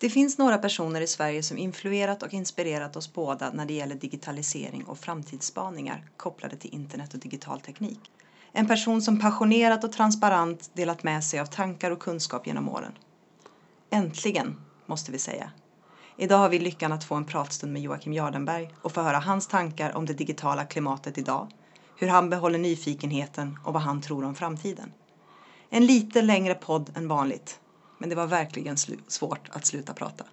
Det finns några personer i Sverige som influerat och inspirerat oss båda när det gäller digitalisering och framtidsspaningar kopplade till internet och digital teknik. En person som passionerat och transparent delat med sig av tankar och kunskap genom åren. Äntligen, måste vi säga. Idag har vi lyckan att få en pratstund med Joakim Jardenberg och få höra hans tankar om det digitala klimatet idag, hur han behåller nyfikenheten och vad han tror om framtiden. En lite längre podd än vanligt, men det var verkligen svårt att sluta prata.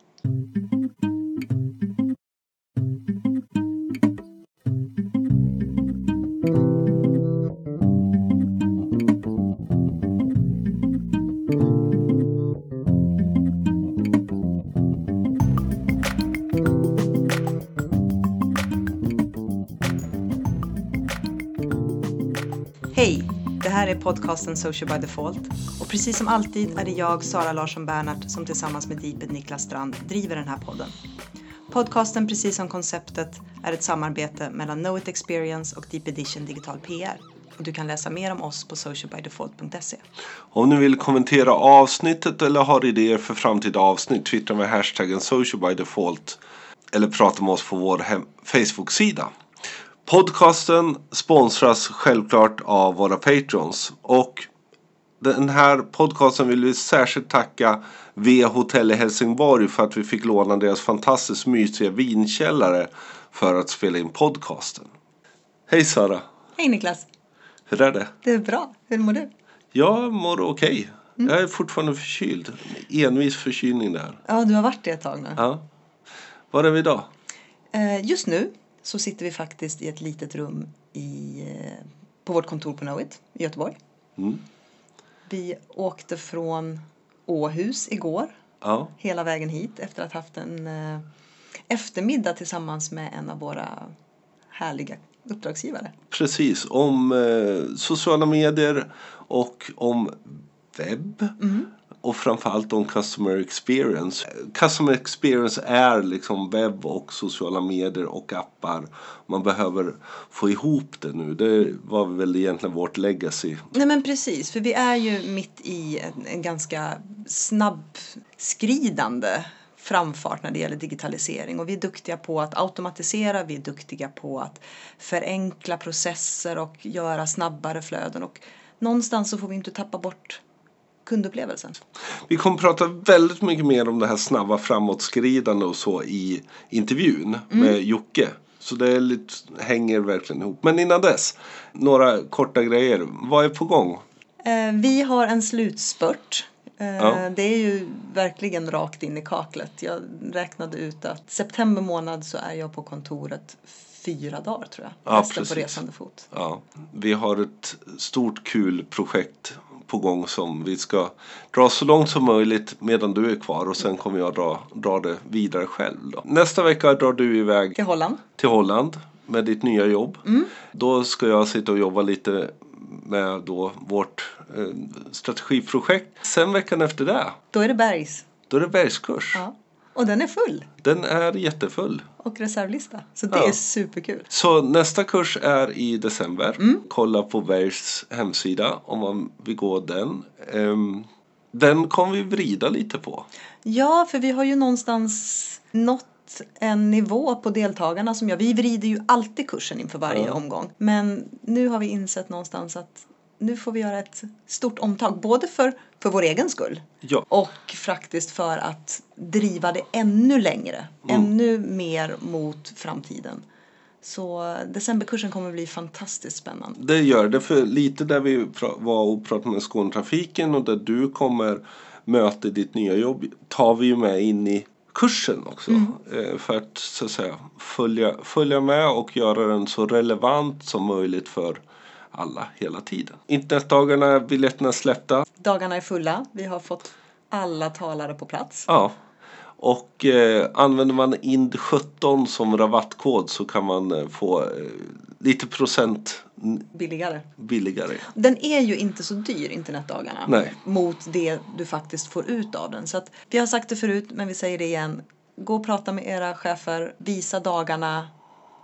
Här är podcasten Social by Default och precis som alltid är det jag, Sara Larsson Bernhardt, som tillsammans med Deeped Niklas Strand driver den här podden. Podcasten, precis som konceptet, är ett samarbete mellan Know It Experience och Deep Edition Digital PR. Och du kan läsa mer om oss på socialbydefault.se. Om ni vill kommentera avsnittet eller har idéer för framtida avsnitt, twittra med hashtaggen socialbydefault eller prata med oss på vår Facebook-sida. Podcasten sponsras självklart av våra patrons och den här podcasten vill vi särskilt tacka V Hotell i Helsingborg för att vi fick låna deras fantastiskt mysiga vinkällare för att spela in podcasten. Hej Sara! Hej Niklas! Hur är det? Det är bra. Hur mår du? Jag mår okej. Okay. Mm. Jag är fortfarande förkyld. Envis förkylning där. Ja, du har varit det ett tag nu. Ja. Var är vi idag? Eh, just nu så sitter vi faktiskt i ett litet rum i, eh, på vårt kontor på Knowit i Göteborg. Mm. Vi åkte från Åhus igår. Ja. Hela vägen hit efter att ha haft en eh, eftermiddag tillsammans med en av våra härliga uppdragsgivare. Precis, om eh, sociala medier och om webb. Mm och framförallt om customer experience. Customer experience är liksom webb och sociala medier och appar. Man behöver få ihop det nu. Det var väl egentligen vårt legacy. Nej men precis, för vi är ju mitt i en, en ganska snabbskridande framfart när det gäller digitalisering och vi är duktiga på att automatisera, vi är duktiga på att förenkla processer och göra snabbare flöden och någonstans så får vi inte tappa bort kundupplevelsen. Vi kommer prata väldigt mycket mer om det här snabba framåtskridande och så i intervjun mm. med Jocke. Så det lite, hänger verkligen ihop. Men innan dess, några korta grejer. Vad är på gång? Eh, vi har en slutspurt. Eh, ja. Det är ju verkligen rakt in i kaklet. Jag räknade ut att september månad så är jag på kontoret fyra dagar tror jag. Ja, Resten på resande fot. Ja. Vi har ett stort kul projekt på gång som vi ska dra så långt som möjligt medan du är kvar och sen kommer jag dra, dra det vidare själv. Då. Nästa vecka drar du iväg till Holland. till Holland med ditt nya jobb. Mm. Då ska jag sitta och jobba lite med då vårt eh, strategiprojekt. Sen veckan efter det. Då är det bergs. Då är det bergskurs. Ja. Och den är full. Den är jättefull. Och reservlista. Så det ja. är superkul. Så nästa kurs är i december. Mm. Kolla på Bergs hemsida om man vill gå den. Um, den kommer vi vrida lite på. Ja, för vi har ju någonstans nått en nivå på deltagarna som jag, vi vrider ju alltid kursen inför varje ja. omgång. Men nu har vi insett någonstans att nu får vi göra ett stort omtag, både för, för vår egen skull ja. och faktiskt för att driva det ännu längre, mm. ännu mer mot framtiden. Så decemberkursen kommer bli fantastiskt spännande. Det gör det, för lite där vi var och pratade med Skånetrafiken och där du kommer möta ditt nya jobb tar vi ju med in i kursen också. Mm. Eh, för att så att säga följa, följa med och göra den så relevant som möjligt för alla hela tiden. Internetdagarna, biljetterna släppta. Dagarna är fulla. Vi har fått alla talare på plats. Ja. Och eh, använder man IND17 som rabattkod så kan man eh, få eh, lite procent billigare. billigare. Den är ju inte så dyr, internetdagarna, Nej. mot det du faktiskt får ut av den. Så att, vi har sagt det förut, men vi säger det igen. Gå och prata med era chefer, visa dagarna,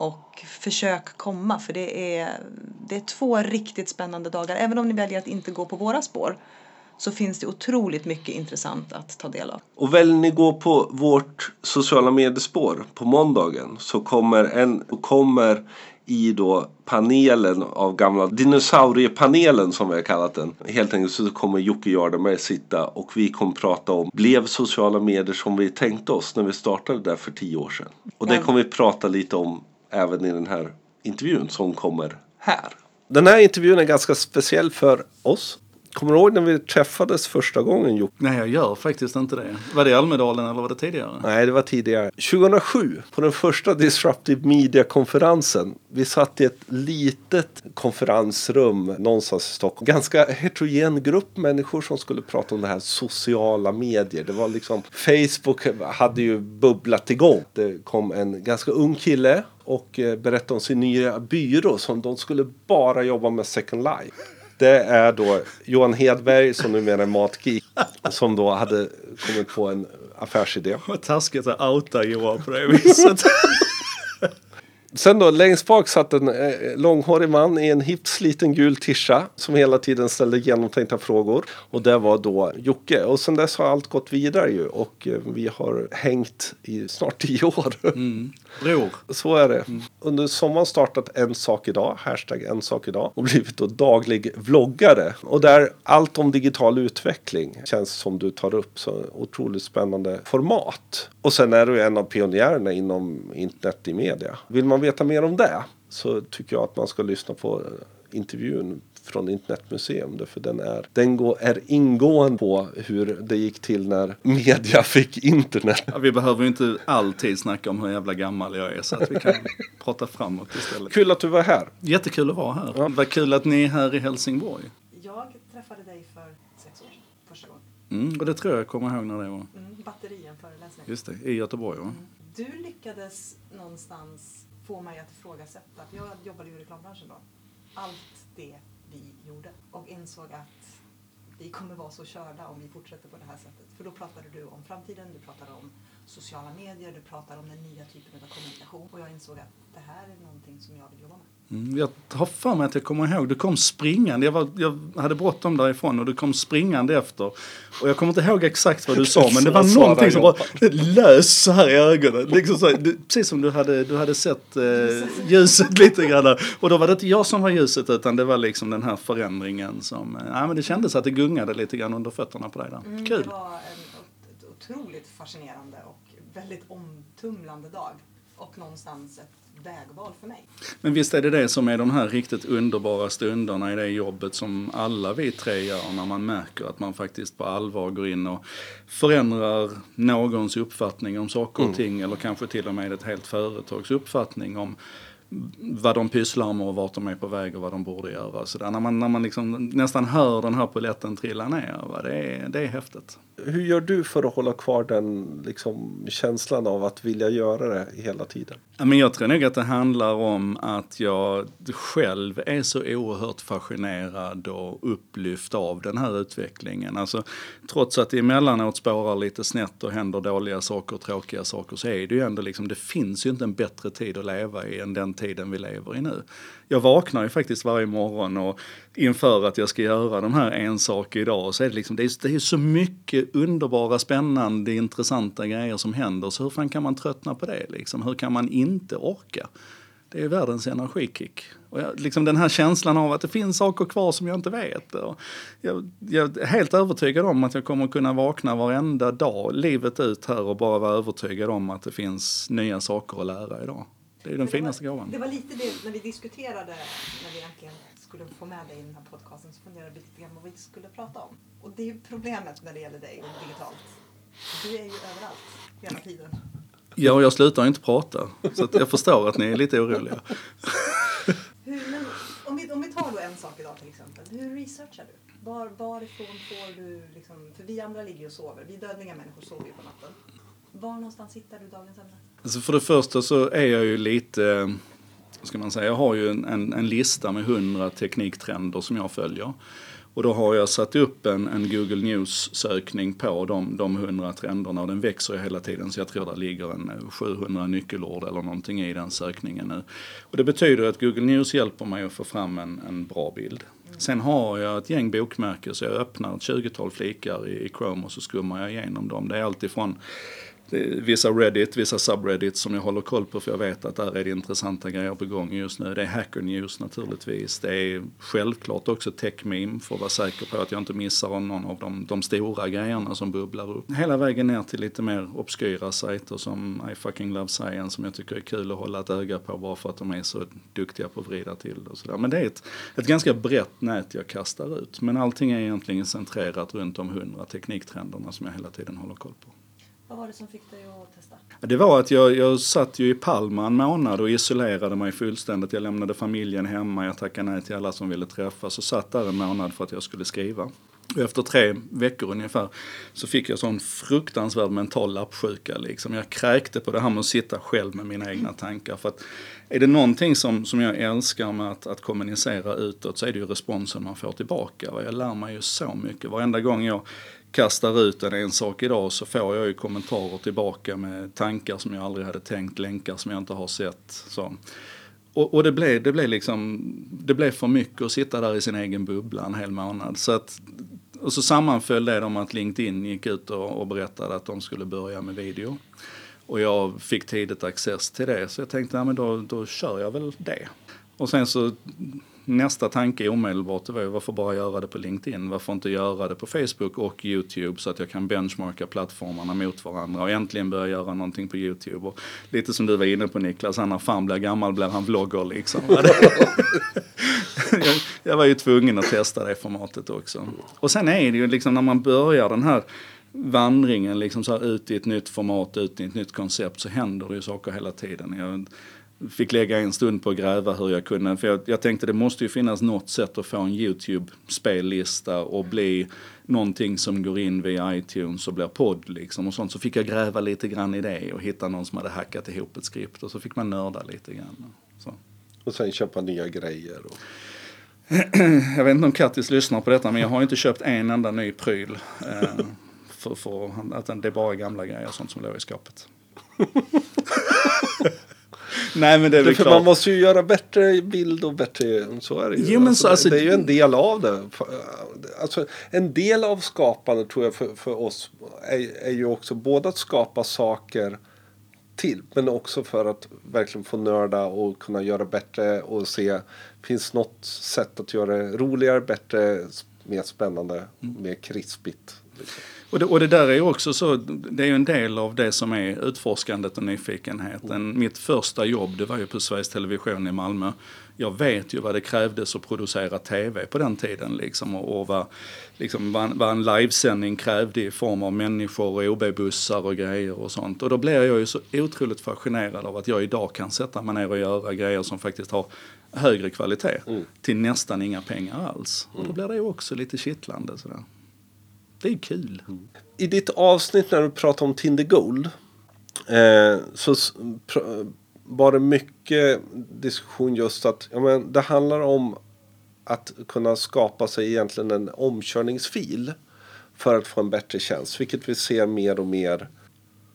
och försök komma för det är, det är två riktigt spännande dagar. Även om ni väljer att inte gå på våra spår så finns det otroligt mycket intressant att ta del av. Och väljer ni gå på vårt sociala mediespår på måndagen så kommer, en, kommer i då panelen av gamla dinosauriepanelen som vi har kallat den. Helt enkelt så kommer Jocke Jardenberg sitta och vi kommer prata om blev sociala medier som vi tänkte oss när vi startade där för tio år sedan. Och det kommer vi prata lite om även i den här intervjun som kommer här. Den här intervjun är ganska speciell för oss Kommer du ihåg när vi träffades första gången Jocke? Nej, jag gör faktiskt inte det. Var det i Almedalen eller var det tidigare? Nej, det var tidigare. 2007, på den första Disruptive Media-konferensen. Vi satt i ett litet konferensrum någonstans i Stockholm. Ganska heterogen grupp människor som skulle prata om det här sociala medier. Det var liksom, Facebook hade ju bubblat igång. Det kom en ganska ung kille och eh, berättade om sin nya byrå som de skulle bara jobba med Second Life. Det är då Johan Hedberg som numera är matgeek. Som då hade kommit på en affärsidé. Vad taskigt att outa Johan på det viset. Sen då längst bak satt en eh, långhårig man i en hipsliten gul tischa som hela tiden ställde genomtänkta frågor. Och det var då Jocke. Och sen dess har allt gått vidare ju och eh, vi har hängt i snart tio år. Mm. Bror. Så är det. Mm. Under sommaren startat En sak idag, hashtag En sak idag och blivit då daglig vloggare. Och där allt om digital utveckling känns som du tar upp så otroligt spännande format. Och sen är du en av pionjärerna inom internet i media. Vill man veta mer om det så tycker jag att man ska lyssna på intervjun från Internetmuseum. För den är, den går, är ingående på hur det gick till när media fick internet. Ja, vi behöver ju inte alltid snacka om hur jävla gammal jag är så att vi kan prata framåt istället. Kul att du var här. Jättekul att vara här. Ja. Vad kul att ni är här i Helsingborg. Jag träffade dig för sex år sedan, första gången. Mm, och det tror jag kommer ihåg när det var. Mm, batterien föreläsning. Just det, i Göteborg va? Mm. Du lyckades någonstans få mig att ifrågasätta, för jag jobbade ju i reklambranschen då, allt det vi gjorde och insåg att vi kommer vara så körda om vi fortsätter på det här sättet. För då pratade du om framtiden, du pratade om sociala medier, du pratade om den nya typen av kommunikation och jag insåg att det här är någonting som jag vill jobba med. Mm, jag har för mig att jag kommer ihåg, du kom springande, jag, var, jag hade bråttom därifrån och du kom springande efter. Och jag kommer inte ihåg exakt vad du sa men det var någonting som bara lös så här i ögonen. Liksom så, du, precis som du hade, du hade sett eh, ljuset lite grann. Och då var det inte jag som var ljuset utan det var liksom den här förändringen som, eh, ja men det kändes att det gungade lite grann under fötterna på dig där. Mm, Kul! Det var en otroligt fascinerande och väldigt omtumlande dag. Och någonstans ett vägval för mig. Men visst är det det som är de här riktigt underbara stunderna i det jobbet som alla vi tre gör när man märker att man faktiskt på allvar går in och förändrar någons uppfattning om saker och mm. ting eller kanske till och med ett helt företags uppfattning om vad de pysslar med och vart de är på väg och vad de borde göra. Så där, när man, när man liksom nästan hör den här poletten trilla ner, va, det, är, det är häftigt. Hur gör du för att hålla kvar den liksom, känslan av att vilja göra det hela tiden? Ja, men jag tror nog att det handlar om att jag själv är så oerhört fascinerad och upplyft av den här utvecklingen. Alltså, trots att det emellanåt spårar lite snett och händer dåliga saker och tråkiga saker så är det ju ändå liksom, det finns ju inte en bättre tid att leva i än den tiden vi lever i nu. Jag vaknar ju faktiskt varje morgon och inför att jag ska göra de här en sak idag så är det liksom, det är, det är så mycket underbara, spännande, intressanta grejer som händer. Så hur fan kan man tröttna på det liksom? Hur kan man inte orka? Det är världens energikick. Och jag, liksom den här känslan av att det finns saker kvar som jag inte vet. Och jag, jag är helt övertygad om att jag kommer kunna vakna varenda dag livet ut här och bara vara övertygad om att det finns nya saker att lära idag. Det är den det finaste gåvan. Det var lite det när vi diskuterade, när vi äntligen skulle få med dig i den här podcasten, så funderade vi lite grann vad vi skulle prata om. Och det är ju problemet när det gäller dig och digitalt. Du är ju överallt, hela tiden. Ja, jag slutar inte prata. Så jag förstår att ni är lite oroliga. Hur, men om, vi, om vi tar då en sak idag till exempel. Hur researchar du? Var, varifrån får du, liksom, för vi andra ligger ju och sover. Vi dödliga människor sover ju på natten. Var någonstans hittar du dagens ämne? Alltså för det första så är jag ju lite, ska man säga, jag har ju en, en lista med hundra tekniktrender som jag följer. Och då har jag satt upp en, en Google News-sökning på de, de 100 trenderna och den växer ju hela tiden så jag tror det ligger en eh, 700 nyckelord eller någonting i den sökningen nu. Och det betyder att Google News hjälper mig att få fram en, en bra bild. Sen har jag ett gäng bokmärken så jag öppnar ett 20-tal flikar i, i Chrome och så skummar jag igenom dem. Det är alltifrån vissa Reddit, vissa subreddits som jag håller koll på för jag vet att där är det intressanta grejer på gång just nu. Det är Hacker News naturligtvis. Det är självklart också TechMeme för att vara säker på att jag inte missar någon av de, de stora grejerna som bubblar upp. Hela vägen ner till lite mer obskyra sajter som I fucking love science som jag tycker är kul att hålla ett öga på bara för att de är så duktiga på att vrida till det och sådär. Men det är ett, ett ganska brett nät jag kastar ut. Men allting är egentligen centrerat runt de hundra tekniktrenderna som jag hela tiden håller koll på. Vad var det som fick dig att testa? Det var att jag, jag satt ju i Palma en månad och isolerade mig fullständigt. Jag lämnade familjen hemma, jag tackade nej till alla som ville träffas och satt där en månad för att jag skulle skriva. Och efter tre veckor ungefär så fick jag sån fruktansvärd mental lappsjuka. Liksom. Jag kräkte på det här med att sitta själv med mina egna tankar. För att är det någonting som, som jag älskar med att, att kommunicera utåt så är det ju responsen man får tillbaka. Och jag lär mig ju så mycket. Varenda gång jag kastar ut en, en sak idag så får jag ju kommentarer tillbaka med tankar som jag aldrig hade tänkt, länkar som jag inte har sett. Så. Och, och, det, blev, det, blev liksom, det blev för mycket att sitta där i sin egen bubbla en hel månad. Så att, och så sammanföll det om att LinkedIn gick ut och, och berättade att de skulle börja med video. Och jag fick tidigt access till det så jag tänkte, ja, men då, då kör jag väl det. Och sen så nästa tanke omedelbart var ju varför bara göra det på LinkedIn? Varför inte göra det på Facebook och YouTube så att jag kan benchmarka plattformarna mot varandra och äntligen börja göra någonting på YouTube. Och lite som du var inne på Niklas, han när fan blir gammal blir han vlogger liksom. jag, jag var ju tvungen att testa det formatet också. Och sen är det ju liksom när man börjar den här vandringen liksom så här ut i ett nytt format, ut i ett nytt koncept så händer det ju saker hela tiden. Jag, fick lägga en stund på att gräva hur jag kunde. För jag, jag tänkte det måste ju finnas något sätt att få en YouTube-spellista och bli någonting som går in via iTunes och blir podd liksom och sånt. Så fick jag gräva lite grann i det och hitta någon som hade hackat ihop ett skript och så fick man nörda lite grann. Så. Och sen köpa nya grejer. Och... jag vet inte om Kattis lyssnar på detta men jag har inte köpt en enda ny pryl. Eh, för, för att det är bara gamla grejer och sånt som låg i skapet. Nej men det är väl För klart. man måste ju göra bättre bild och bättre, så är det ju. Jo, men så, alltså, det är ju en del av det. Alltså, en del av skapandet tror jag för, för oss är, är ju också både att skapa saker till men också för att verkligen få nörda och kunna göra bättre och se finns något sätt att göra det roligare, bättre, mer spännande, Mm. mer krispigt. Liksom. Och det, och det där är ju också så, det är ju en del av det som är utforskandet och nyfikenheten. Mitt första jobb det var ju på Sveriges Television i Malmö. Jag vet ju vad det krävdes att producera TV på den tiden liksom och, och vad, liksom, vad, en- vad en livesändning krävde i form av människor och OB-bussar och grejer och sånt. Och då blir jag ju så otroligt fascinerad av att jag idag kan sätta mig ner och göra grejer som faktiskt har högre kvalitet till nästan inga pengar alls. Och då blir det ju också lite kittlande sådär. Det är kul. I ditt avsnitt när du pratade om Tinder Gold eh, så var det mycket diskussion just att ja, men det handlar om att kunna skapa sig egentligen en omkörningsfil för att få en bättre tjänst, vilket vi ser mer och mer.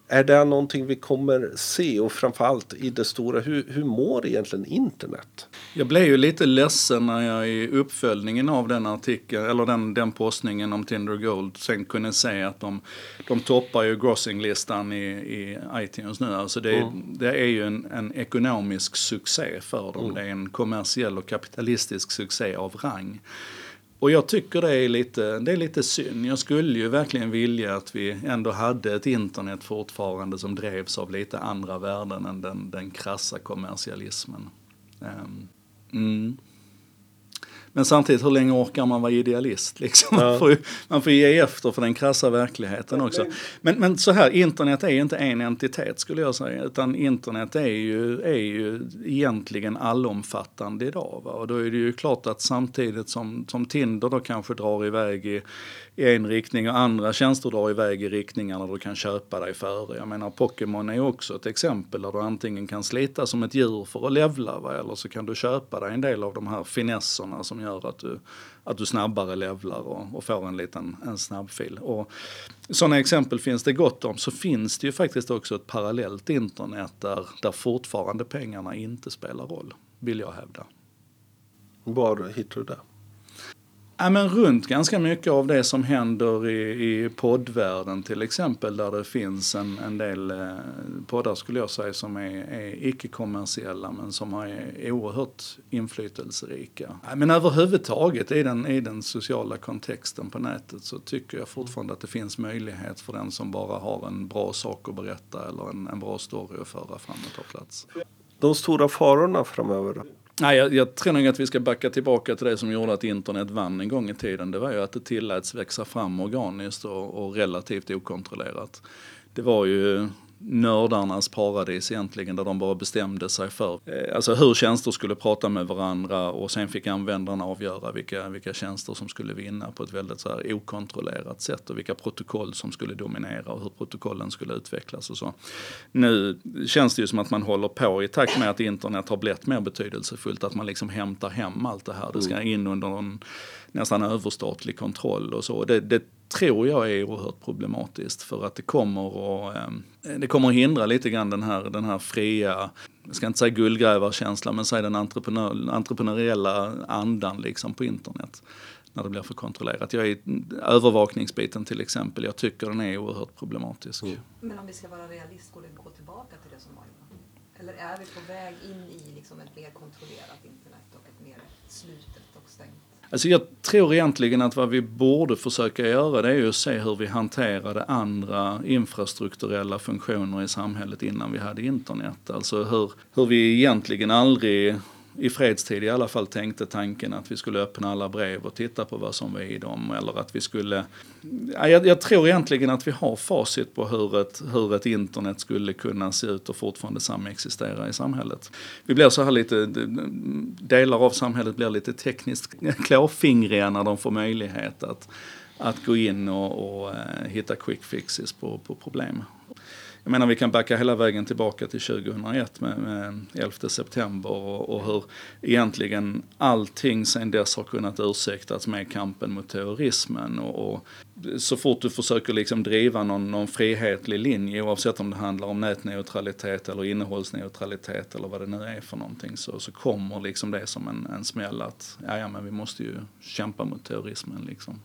Är det någonting vi kommer se och framförallt i det stora, hur, hur mår egentligen internet? Jag blev ju lite ledsen när jag i uppföljningen av den artikeln, eller den, den postningen om Tinder Gold sen kunde se att de, de toppar ju grossinglistan i, i iTunes nu. Alltså det, det är ju en, en ekonomisk succé för dem. Det är en kommersiell och kapitalistisk succé av rang. Och jag tycker det är, lite, det är lite synd. Jag skulle ju verkligen vilja att vi ändå hade ett internet fortfarande som drevs av lite andra värden än den, den krassa kommersialismen. Ehm, mm. Men samtidigt, hur länge orkar man vara idealist? Liksom? Man, får ju, man får ge efter för den krassa verkligheten också. Men, men så här, internet är ju inte en entitet skulle jag säga. Utan internet är ju, är ju egentligen allomfattande idag. Va? Och då är det ju klart att samtidigt som, som Tinder då kanske drar iväg i, i en riktning och andra tjänster drar iväg i riktningar där du kan köpa dig före. Jag menar Pokémon är ju också ett exempel där du antingen kan slita som ett djur för att levla va? eller så kan du köpa dig en del av de här finesserna som gör att du, att du snabbare levlar och, och får en liten en snabbfil. Och sådana exempel finns det gott om. Så finns det ju faktiskt också ett parallellt internet där, där fortfarande pengarna inte spelar roll, vill jag hävda. Var hittar du det? Ja, men runt ganska mycket av det som händer i, i poddvärlden till exempel där det finns en, en del eh, poddar skulle jag säga som är, är icke-kommersiella men som är eh, oerhört inflytelserika. Ja, men överhuvudtaget i den, i den sociala kontexten på nätet så tycker jag fortfarande att det finns möjlighet för den som bara har en bra sak att berätta eller en, en bra story att föra fram och ta plats. De stora farorna framöver? Nej, jag, jag, tror nog att vi ska backa tillbaka till det som gjorde att internet vann en gång i tiden. Det var ju att det tilläts växa fram organiskt och, och relativt okontrollerat. Det var ju nördarnas paradis egentligen där de bara bestämde sig för eh, alltså hur tjänster skulle prata med varandra och sen fick användarna avgöra vilka, vilka tjänster som skulle vinna på ett väldigt så här okontrollerat sätt och vilka protokoll som skulle dominera och hur protokollen skulle utvecklas och så. Nu känns det ju som att man håller på i takt med att internet har blivit mer betydelsefullt att man liksom hämtar hem allt det här. Det ska mm. in under en nästan överstatlig kontroll och så. Det, det tror jag är oerhört problematiskt för att det kommer att, eh, det kommer att hindra lite grann den här, den här fria, jag ska inte säga guldgrävarkänslan, men säg den entreprenör, entreprenöriella andan liksom på internet när det blir för kontrollerat. Jag är, övervakningsbiten till exempel, jag tycker den är oerhört problematisk. Mm. Men om vi ska vara realist, går det att gå tillbaka till det som var innan? Eller är vi på väg in i liksom ett mer kontrollerat internet och ett mer slutet och stängt? Alltså jag tror egentligen att vad vi borde försöka göra det är ju att se hur vi hanterade andra infrastrukturella funktioner i samhället innan vi hade internet. Alltså hur, hur vi egentligen aldrig i fredstid i alla fall tänkte tanken att vi skulle öppna alla brev och titta på vad som var i dem. Eller att vi skulle... Jag, jag tror egentligen att vi har facit på hur ett, hur ett internet skulle kunna se ut och fortfarande samexistera i samhället. Vi blir så här lite... Delar av samhället blir lite tekniskt klåfingriga när de får möjlighet att, att gå in och, och eh, hitta quick fixes på, på problem. Jag menar vi kan backa hela vägen tillbaka till 2001 med, med 11 september och, och hur egentligen allting sen dess har kunnat ursäktas med kampen mot terrorismen. Och, och så fort du försöker liksom driva någon, någon frihetlig linje oavsett om det handlar om nätneutralitet eller innehållsneutralitet eller vad det nu är för någonting så, så kommer liksom det som en, en smäll att ja, ja men vi måste ju kämpa mot terrorismen liksom.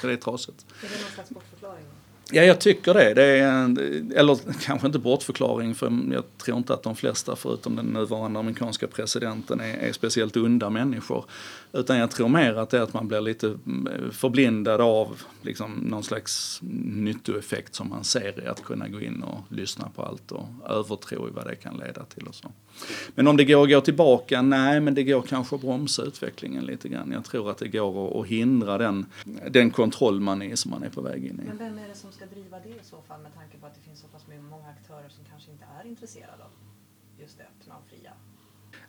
Så det är trasigt. Är det någon slags bortförklaring? Ja, jag tycker det. det är en, eller kanske inte bortförklaring, för jag tror inte att de flesta, förutom den nuvarande amerikanska presidenten, är, är speciellt onda människor. Utan jag tror mer att det är att man blir lite eh, förblindad av liksom, någon slags nyttoeffekt som man ser i att kunna gå in och lyssna på allt och övertro i vad det kan leda till och så. Men om det går att gå tillbaka? Nej, men det går kanske att bromsa utvecklingen lite grann. Jag tror att det går att hindra den, den kontroll man är som man är på väg in i. Men vem är det som ska driva det i så fall med tanke på att det finns så pass många aktörer som kanske inte är intresserade av just det öppna och fria?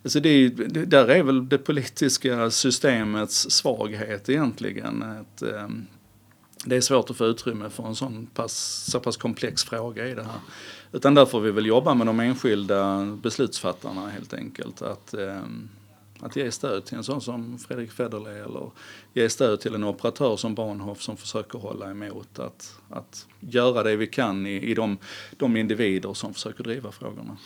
Alltså det, det, där är väl det politiska systemets svaghet egentligen. Att, eh, det är svårt att få utrymme för en sån pass, så pass komplex fråga i det här. Utan där får vi väl jobba med de enskilda beslutsfattarna helt enkelt. Att, eh, att ge stöd till en sån som Fredrik Federley eller ge stöd till en operatör som Bahnhof som försöker hålla emot. Att, att göra det vi kan i, i de, de individer som försöker driva frågorna.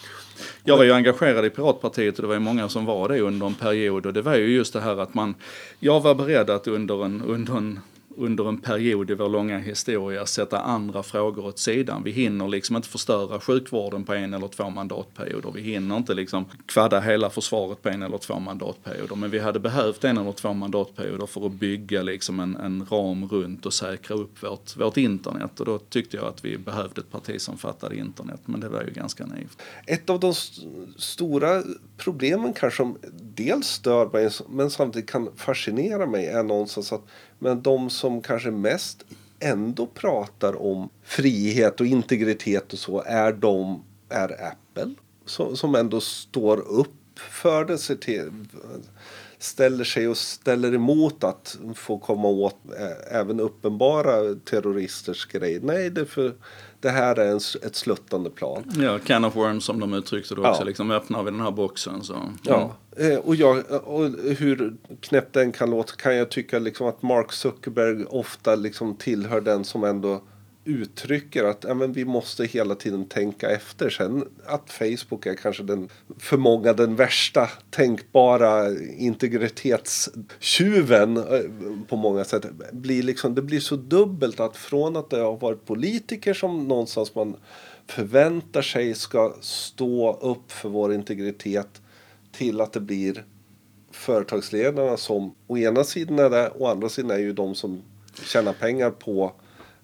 Jag var ju engagerad i Piratpartiet och det var ju många som var det under en period och det var ju just det här att man, jag var beredd att under en, under en under en period i vår långa historia sätta andra frågor åt sidan. Vi hinner liksom inte förstöra sjukvården på en eller två mandatperioder. Vi hinner inte liksom kvadda hela försvaret på en eller två mandatperioder. Men vi hade behövt en eller två mandatperioder för att bygga liksom en, en ram runt och säkra upp vårt, vårt internet. Och då tyckte jag att vi behövde ett parti som fattade internet. Men det var ju ganska naivt. Ett av de st stora problemen kanske som dels stör mig men samtidigt kan fascinera mig är någonstans att men de som kanske mest ändå pratar om frihet och integritet och så är de är Apple. Som, som ändå står upp för det, ser till, ställer sig och ställer emot att få komma åt även uppenbara terroristers grejer. Nej, det, för, det här är en, ett sluttande plan. Ja, can of worms som de uttryckte det också. Ja. Liksom, öppnar vi den här boxen så... Mm. Ja, eh, och, jag, och hur knäppt den kan låta kan jag tycka liksom att Mark Zuckerberg ofta liksom tillhör den som ändå uttrycker att ja, men vi måste hela tiden tänka efter. Sen att Facebook är kanske den, för många den värsta tänkbara integritetstjuven eh, på många sätt. Blir liksom, det blir så dubbelt att från att det har varit politiker som någonstans man förväntar sig ska stå upp för vår integritet till att det blir företagsledarna som å ena sidan är det, å andra sidan är ju de som tjänar pengar på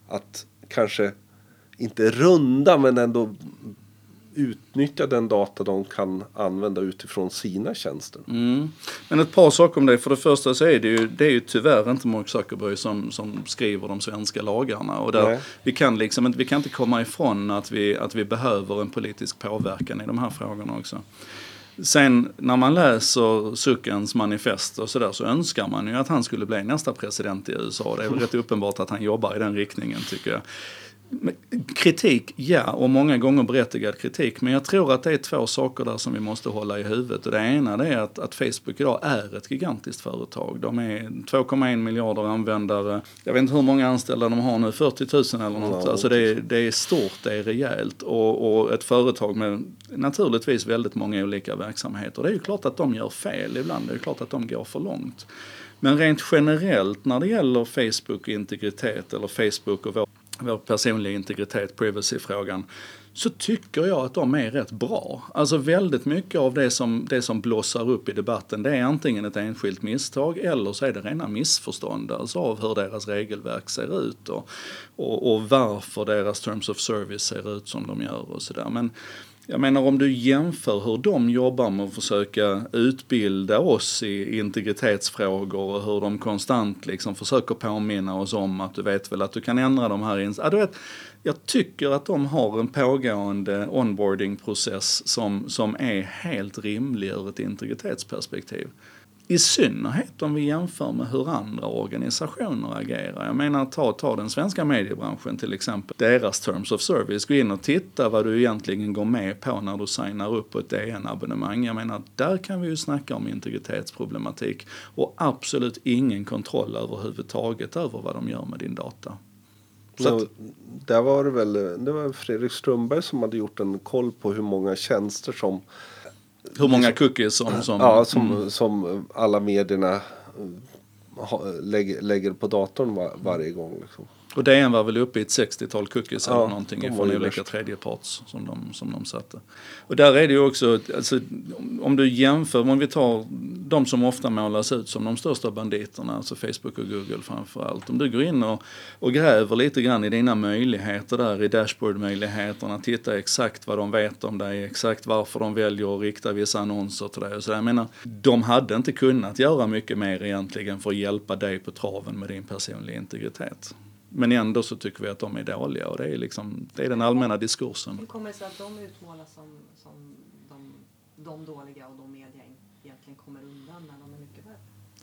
att kanske inte runda men ändå utnyttja den data de kan använda utifrån sina tjänster. Mm. Men ett par saker om det. För det första så är det ju, det är ju tyvärr inte Mark Zuckerberg som, som skriver de svenska lagarna. Och där vi, kan liksom inte, vi kan inte komma ifrån att vi, att vi behöver en politisk påverkan i de här frågorna också. Sen när man läser Suckens manifest och sådär så önskar man ju att han skulle bli nästa president i USA. Det är väl rätt uppenbart att han jobbar i den riktningen tycker jag. Kritik, ja, och många gånger berättigad kritik. Men jag tror att det är två saker där som vi måste hålla i huvudet. Och det ena är att, att Facebook idag är ett gigantiskt företag. De är 2,1 miljarder användare. Jag vet inte hur många anställda de har nu, 40 000 eller något. Ja, alltså det är, det är stort, det är rejält. Och, och ett företag med naturligtvis väldigt många olika verksamheter. Det är ju klart att de gör fel ibland, det är klart att de går för långt. Men rent generellt när det gäller Facebook och integritet eller Facebook och vår vår personliga integritet, privacy-frågan, så tycker jag att de är rätt bra. Alltså väldigt mycket av det som, det som blossar upp i debatten det är antingen ett enskilt misstag eller så är det rena missförstånd alltså av hur deras regelverk ser ut och, och, och varför deras terms of service ser ut som de gör och sådär. Men jag menar om du jämför hur de jobbar med att försöka utbilda oss i integritetsfrågor och hur de konstant liksom försöker påminna oss om att du vet väl att du kan ändra de här ja, du vet, Jag tycker att de har en pågående onboardingprocess som, som är helt rimlig ur ett integritetsperspektiv. I synnerhet om vi jämför med hur andra organisationer agerar. Jag menar, ta, ta den svenska mediebranschen till exempel. Deras terms of service. Gå in och titta vad du egentligen går med på när du signar upp på ett DN-abonnemang. Jag menar, där kan vi ju snacka om integritetsproblematik. Och absolut ingen kontroll överhuvudtaget över vad de gör med din data. Så att, där var det väl det var Fredrik Strömberg som hade gjort en koll på hur många tjänster som hur många cookies som... som ja, som, mm. som alla medierna lägger, lägger på datorn var, varje gång. Liksom. Och DN var väl uppe i ett 60-tal cookies ja, eller någonting från olika tredjeparts som de, som de satte. Och där är det ju också, alltså, om du jämför, om vi tar de som ofta målas ut som de största banditerna, alltså Facebook och Google framför allt. Om du går in och, och gräver lite grann i dina möjligheter där, i dashboardmöjligheterna, titta exakt vad de vet om dig, exakt varför de väljer att rikta vissa annonser till dig och sådär. Jag menar, de hade inte kunnat göra mycket mer egentligen för att hjälpa dig på traven med din personliga integritet. Men ändå så tycker vi att de är dåliga och det är, liksom, det är den allmänna diskursen. Hur kommer det sig att de utmålas som, som de, de dåliga och de media egentligen kommer undan när de?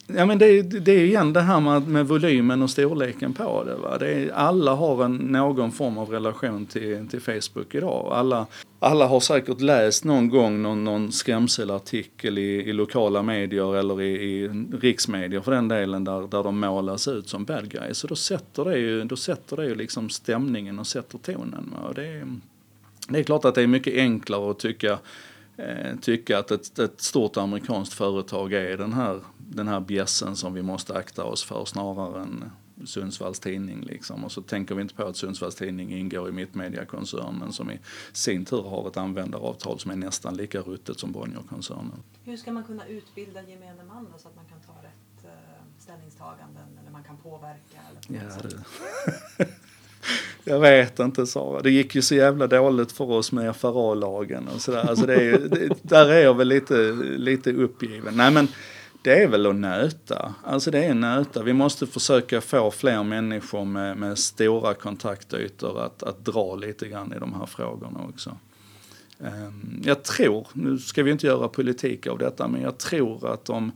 Ja men det, det är igen det här med, med volymen och storleken på det. Va? det är, alla har en, någon form av relation till, till Facebook idag. Alla alla har säkert läst någon gång någon, någon skrämselartikel i, i lokala medier eller i, i riksmedier för den delen där, där de målas ut som bad guys. Och då sätter det ju, då sätter det ju liksom stämningen och sätter tonen. Och det, är, det är klart att det är mycket enklare att tycka eh, tycka att ett, ett, stort amerikanskt företag är den här, den här bjässen som vi måste akta oss för snarare än Sundsvalls Tidning liksom. Och så tänker vi inte på att Sundsvalls Tidning ingår i Mittmediakoncernen som i sin tur har ett användaravtal som är nästan lika ruttet som Bonnierkoncernen. Hur ska man kunna utbilda gemene man då, så att man kan ta rätt uh, ställningstaganden eller man kan påverka? Eller ja, det. Jag vet inte Sara, det gick ju så jävla dåligt för oss med FRA-lagen och sådär. Alltså det är, det, där är jag väl lite, lite uppgiven. Nej men det är väl att nöta. Alltså det är nöta. Vi måste försöka få fler människor med, med stora kontaktytor att, att dra lite grann i de här frågorna också. Ehm, jag tror, nu ska vi inte göra politik av detta, men jag tror att om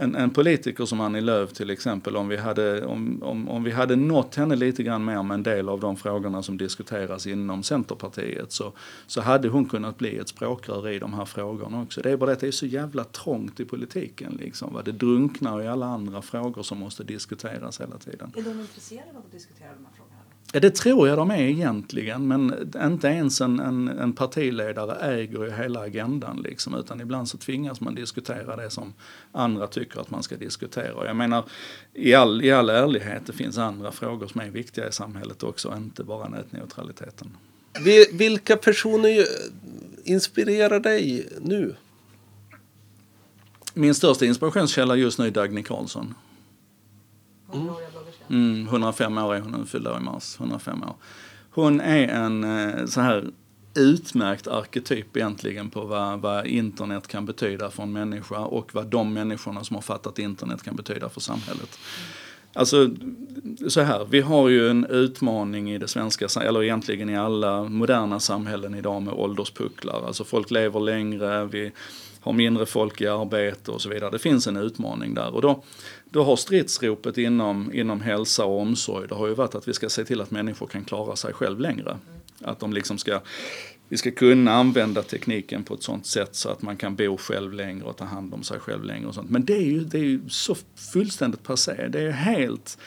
en, en politiker som Annie Lööf till exempel, om vi, hade, om, om, om vi hade nått henne lite grann mer med en del av de frågorna som diskuteras inom Centerpartiet så, så hade hon kunnat bli ett språkrör i de här frågorna också. Det är bara det att det är så jävla trångt i politiken liksom. Va? Det drunknar i alla andra frågor som måste diskuteras hela tiden. Är de intresserade av att diskutera de här frågorna? Ja, det tror jag de är egentligen, men inte ens en, en, en partiledare äger ju hela agendan. Liksom, utan ibland så tvingas man diskutera det som andra tycker att man ska diskutera. Och jag menar, i all, i all ärlighet, det finns andra frågor som är viktiga i samhället också, inte bara nätneutraliteten. Vilka personer inspirerar dig nu? Min största inspirationskälla just nu är Dagny Karlsson. Mm. Mm, 105 år är hon nu, fyllde i mars. 105 år. Hon är en eh, så här utmärkt arketyp egentligen på vad, vad internet kan betyda för en människa och vad de människorna som har fattat internet kan betyda för samhället. Alltså, så här, vi har ju en utmaning i det svenska, eller egentligen i alla moderna samhällen idag med ålderspucklar. Alltså folk lever längre, vi har mindre folk i arbete och så vidare. Det finns en utmaning där. Och då, då har stridsropet inom, inom hälsa och omsorg, det har ju varit att vi ska se till att människor kan klara sig själv längre. Att de liksom ska, vi ska kunna använda tekniken på ett sånt sätt så att man kan bo själv längre och ta hand om sig själv längre och sånt. Men det är ju, det är ju så fullständigt passé. Det är helt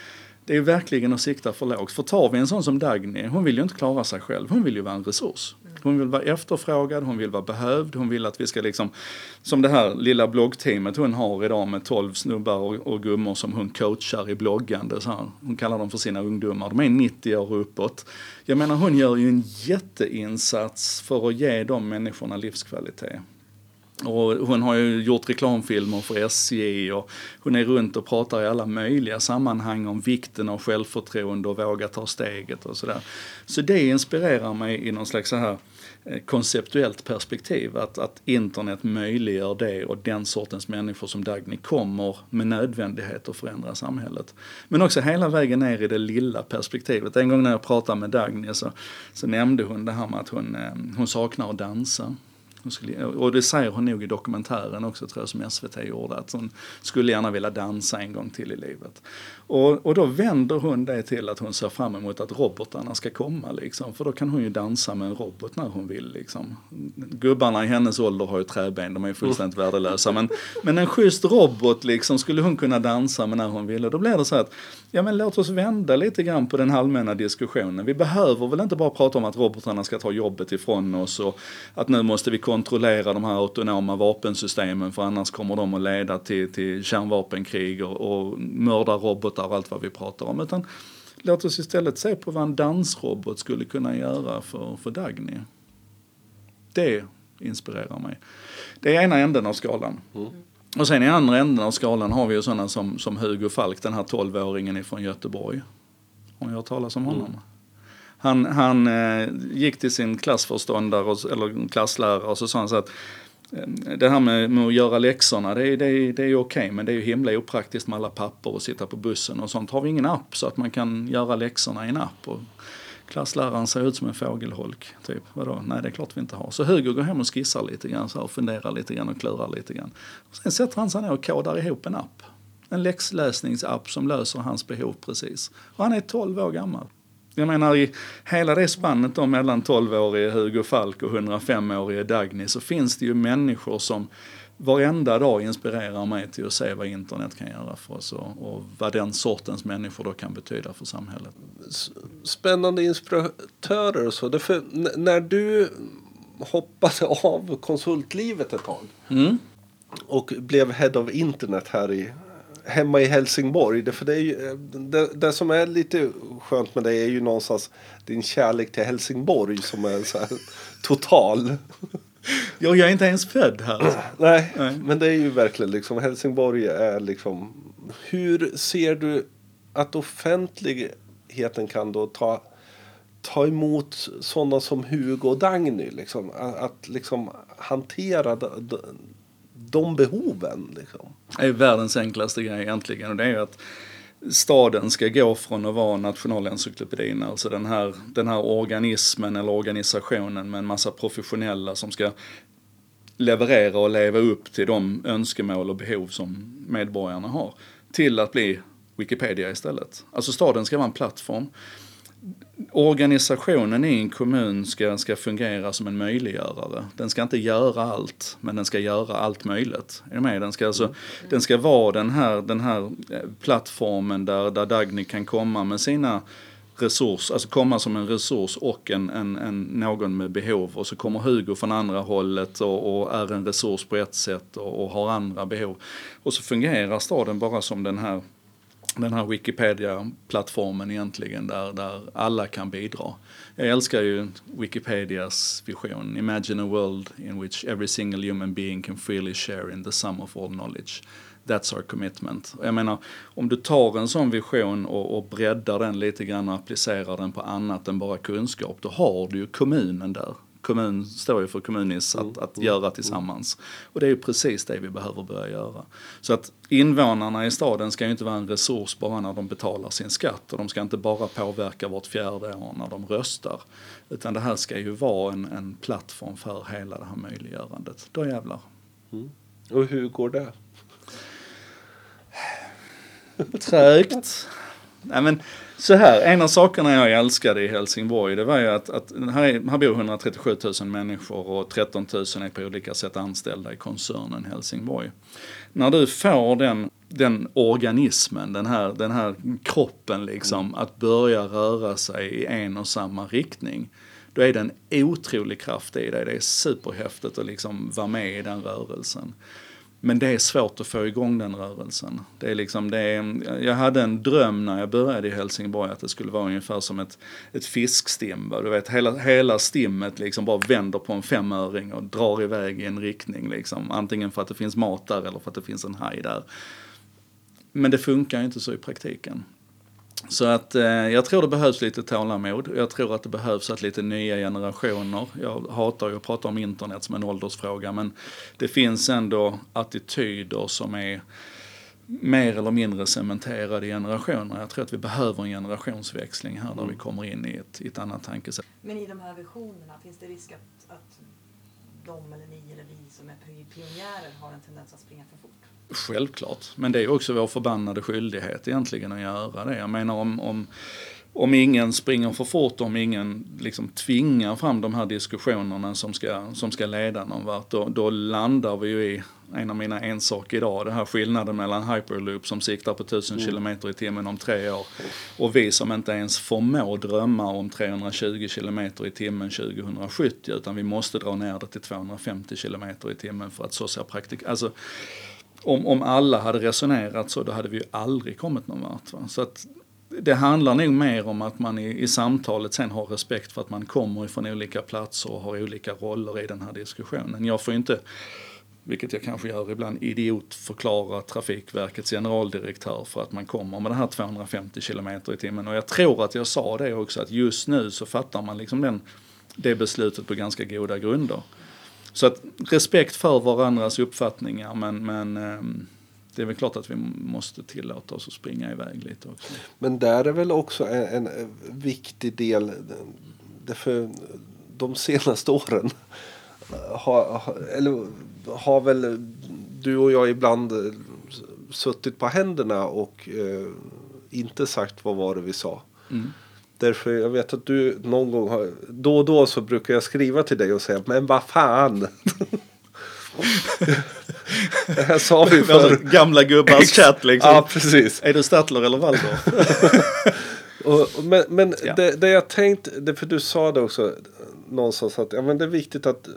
det är verkligen att sikta för lågt. För tar vi en sån som Dagny, hon vill ju inte klara sig själv, hon vill ju vara en resurs. Hon vill vara efterfrågad, hon vill vara behövd, hon vill att vi ska liksom, som det här lilla bloggteamet hon har idag med 12 snubbar och, och gummor som hon coachar i bloggande. Så här. Hon kallar dem för sina ungdomar, de är 90 år och uppåt. Jag menar hon gör ju en jätteinsats för att ge de människorna livskvalitet. Och hon har ju gjort reklamfilmer för SJ och hon är runt och pratar i alla möjliga sammanhang om vikten av självförtroende och våga ta steget och sådär. Så det inspirerar mig i någon slags så här eh, konceptuellt perspektiv att, att internet möjliggör det och den sortens människor som Dagny kommer med nödvändighet att förändra samhället. Men också hela vägen ner i det lilla perspektivet. En gång när jag pratade med Dagny så, så nämnde hon det här med att hon, eh, hon saknar att dansa. Skulle, och det säger hon nog i dokumentären också tror jag som SVT gjorde att hon skulle gärna vilja dansa en gång till i livet. Och, och då vänder hon det till att hon ser fram emot att robotarna ska komma liksom. För då kan hon ju dansa med en robot när hon vill liksom. Gubbarna i hennes ålder har ju träben, de är ju fullständigt mm. värdelösa. Men, men en schysst robot liksom skulle hon kunna dansa med när hon ville. Då blir det så att, ja men låt oss vända lite grann på den allmänna diskussionen. Vi behöver väl inte bara prata om att robotarna ska ta jobbet ifrån oss och att nu måste vi kontrollera de här autonoma vapensystemen för annars kommer de att leda till, till kärnvapenkrig och, och mörda robotar och allt vad vi pratar om. Utan låt oss istället se på vad en dansrobot skulle kunna göra för, för Dagny. Det inspirerar mig. Det är ena änden av skalan. Mm. Och sen i andra änden av skalan har vi ju sådana som, som Hugo Falk, den här 12-åringen ifrån Göteborg. Har ni hört talas om honom? Mm. Han, han eh, gick till sin klassförståndare, och, eller klasslärare och så sa han så att det här med, med, att göra läxorna, det är, det är, det är okej men det är ju himla opraktiskt med alla papper och sitta på bussen och sånt. Har vi ingen app så att man kan göra läxorna i en app? Och klassläraren ser ut som en fågelholk. Typ. Vadå? Nej, det är klart vi inte har. Så Hugo går hem och skissar lite grann så här, och funderar lite grann och klurar lite grann. Och sen sätter han sig ner och kodar ihop en app. En läxläsningsapp som löser hans behov precis. Och han är 12 år gammal. Jag menar i hela det spannet då mellan 12-årige Hugo Falk och 105-årige Dagny så finns det ju människor som varenda dag inspirerar mig till att se vad internet kan göra för oss och, och vad den sortens människor då kan betyda för samhället. Spännande inspiratörer och så. Därför, när du hoppade av konsultlivet ett tag mm. och blev head of internet här i hemma i Helsingborg. Det, för det, är ju, det, det, som är lite skönt med det är ju någonstans din kärlek till Helsingborg som är så här total. Ja, jag är inte ens född här. Nej, Nej, men det är ju verkligen liksom Helsingborg är liksom. Hur ser du att offentligheten kan då ta ta emot sådana som Hugo och Dagny. Liksom. Att, att liksom hantera de de behoven. Liksom. Det är världens enklaste grej egentligen och det är att staden ska gå från att vara nationalencyklopedin, alltså den här, den här organismen eller organisationen med en massa professionella som ska leverera och leva upp till de önskemål och behov som medborgarna har, till att bli Wikipedia istället. Alltså staden ska vara en plattform organisationen i en kommun ska, ska fungera som en möjliggörare. Den ska inte göra allt, men den ska göra allt möjligt. Är du med? Den ska, alltså, mm. den ska vara den här, den här eh, plattformen där, där Dagny kan komma med sina resurs, alltså komma som en resurs och en, en, en, någon med behov. Och så kommer Hugo från andra hållet och, och är en resurs på ett sätt och, och, har andra behov. Och så fungerar staden bara som den här, den här Wikipedia-plattformen egentligen där, där alla kan bidra. Jag älskar ju Wikipedias vision. Imagine a world in which every single human being can freely share in the sum of all knowledge. That's our commitment. Jag menar, om du tar en sån vision och, och breddar den lite grann och applicerar den på annat än bara kunskap, då har du ju kommunen där. Kommun står ju för kommunis, att, att göra tillsammans. Och det är ju precis det vi behöver börja göra. Så att invånarna i staden ska ju inte vara en resurs bara när de betalar sin skatt och de ska inte bara påverka vart fjärde år när de röstar. Utan det här ska ju vara en, en plattform för hela det här möjliggörandet. Då jävlar. Mm. Och hur går det? Trögt. Nej, men så här, en av sakerna jag älskade i Helsingborg det var ju att, att här, är, här bor 137 000 människor och 13 000 är på olika sätt anställda i koncernen Helsingborg. När du får den, den organismen, den här, den här kroppen liksom, att börja röra sig i en och samma riktning. Då är det en otrolig kraft i det. Det är superhäftigt att liksom vara med i den rörelsen. Men det är svårt att få igång den rörelsen. Det är liksom, det är, jag hade en dröm när jag började i Helsingborg att det skulle vara ungefär som ett, ett fiskstim. Du vet, hela, hela stimmet liksom bara vänder på en femöring och drar iväg i en riktning. Liksom. Antingen för att det finns mat där eller för att det finns en haj där. Men det funkar ju inte så i praktiken. Så att eh, jag tror det behövs lite tålamod. Jag tror att det behövs att lite nya generationer, jag hatar ju att prata om internet som en åldersfråga, men det finns ändå attityder som är mer eller mindre cementerade generationer. Jag tror att vi behöver en generationsväxling här där vi kommer in i ett, i ett annat tankesätt. Men i de här visionerna, finns det risk att, att de eller ni eller vi som är pionjärer har en tendens att springa för? Självklart, men det är också vår förbannade skyldighet egentligen att göra det. Jag menar om, om, om ingen springer för fort, om ingen liksom tvingar fram de här diskussionerna som ska, som ska leda någon vart, då, då landar vi ju i en av mina ensaker idag, det här skillnaden mellan Hyperloop som siktar på 1000 mm. km i timmen om tre år och vi som inte ens förmår drömma om 320 km i timmen 2070 utan vi måste dra ner det till 250 km i timmen för att så ser praktik... Alltså, om, om alla hade resonerat så, då hade vi ju aldrig kommit någon vart. Va? Så att det handlar nog mer om att man i, i samtalet sen har respekt för att man kommer ifrån olika platser och har olika roller i den här diskussionen. Jag får inte, vilket jag kanske gör ibland, idiotförklara Trafikverkets generaldirektör för att man kommer med det här 250 km i timmen. Och jag tror att jag sa det också, att just nu så fattar man liksom den, det beslutet på ganska goda grunder. Så att respekt för varandras uppfattningar men, men ehm, det är väl klart att vi måste tillåta oss att springa iväg lite också. Men där är väl också en, en viktig del. Därför de senaste åren har, eller, har väl du och jag ibland suttit på händerna och eh, inte sagt vad var det vi sa. Mm. Därför jag vet att du någon gång har, då och då så brukar jag skriva till dig och säga men vad fan. det här sa vi för... Gamla gubbars chatt liksom. Ja precis. Är du Statler eller Waldorf? och, men men ja. det, det jag tänkt, det för du sa det också någonstans att ja, men det är viktigt att